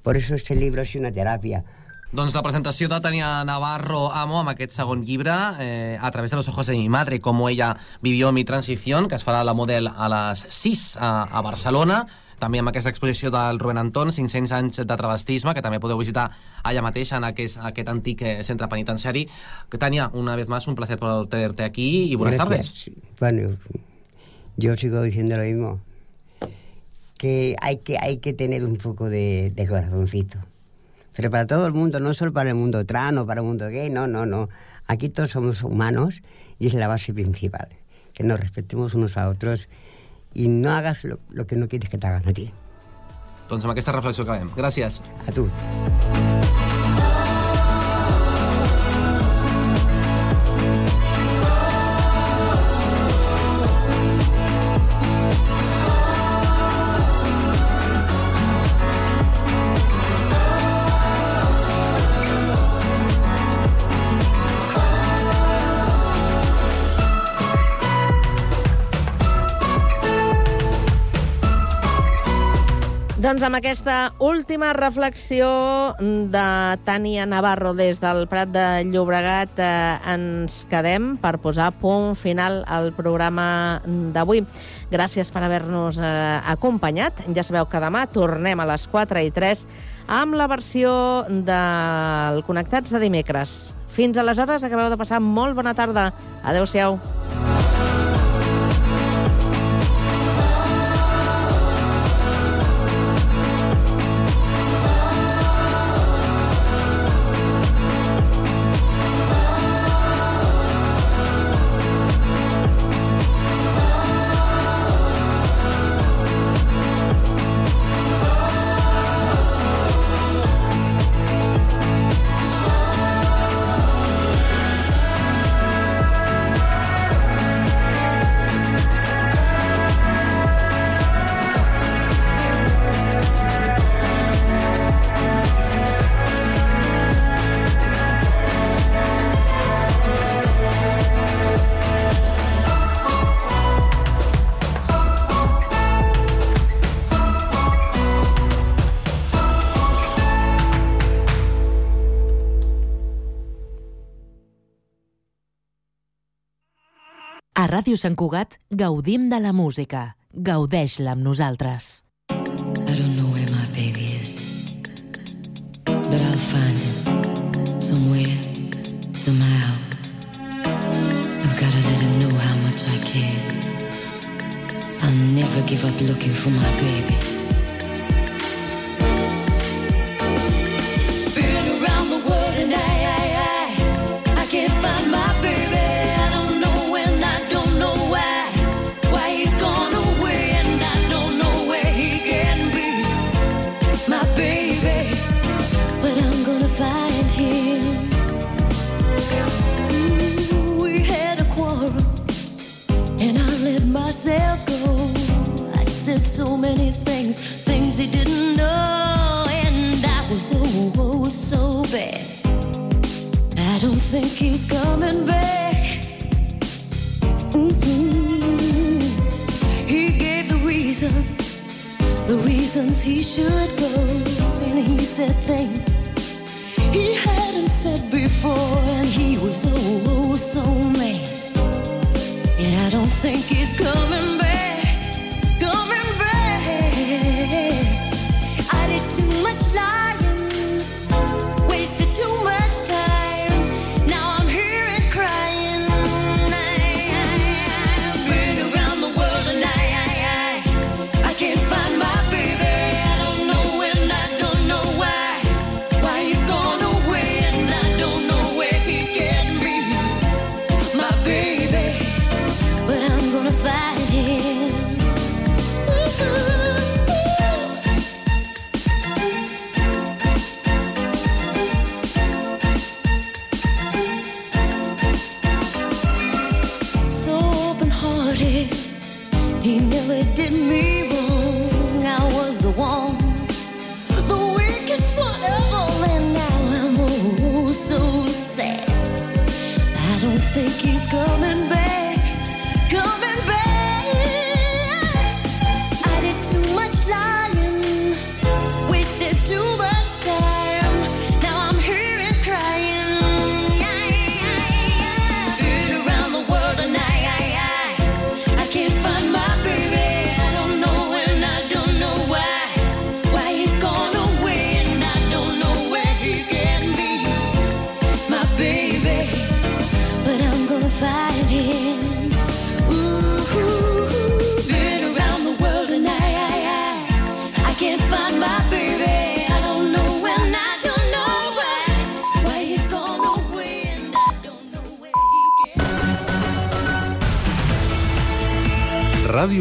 Por eso este libro es una terapia, Doncs la presentació de Tania Navarro Amo amb aquest segon llibre eh, a través de los ojos de mi madre, com ella vivió mi transición, que es farà la model a les 6 a, a Barcelona també amb aquesta exposició del Rubén Anton, 500 anys de travestisme, que també podeu visitar allà mateix en aquest, aquest antic eh, centre penitenciari. Tania, una vez más, un placer por tenerte aquí y buenas Gracias. tardes. Bueno, yo sigo diciendo lo mismo. Que hay que, hay que tener un poco de, de corazoncito. Pero para todo el mundo, no solo para el mundo trans o para el mundo gay, no, no, no. Aquí todos somos humanos y es la base principal. Que nos respetemos unos a otros y no hagas lo, lo que no quieres que te hagan a ti. Doncs amb aquesta reflexió acabem. Gràcies. A tu. Doncs amb aquesta última reflexió de Tània Navarro des del Prat de Llobregat eh, ens quedem per posar punt final al programa d'avui. Gràcies per haver-nos eh, acompanyat. Ja sabeu que demà tornem a les 4 i 3 amb la versió del Connectats de dimecres. Fins aleshores, acabeu de passar molt bona tarda. Adéu-siau. A Ràdio Sant Cugat gaudim de la música. Gaudeix-la amb nosaltres. I don't know where my baby is, but I'll find him somewhere, somehow. I've got to let him know how much I care. I'll never give up looking for my baby. Think he's coming back. Mm-mm. He gave the the reasons he should go, and he said things he hadn't said before, and he was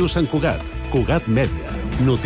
Sant Cugat, Cugat. Notícies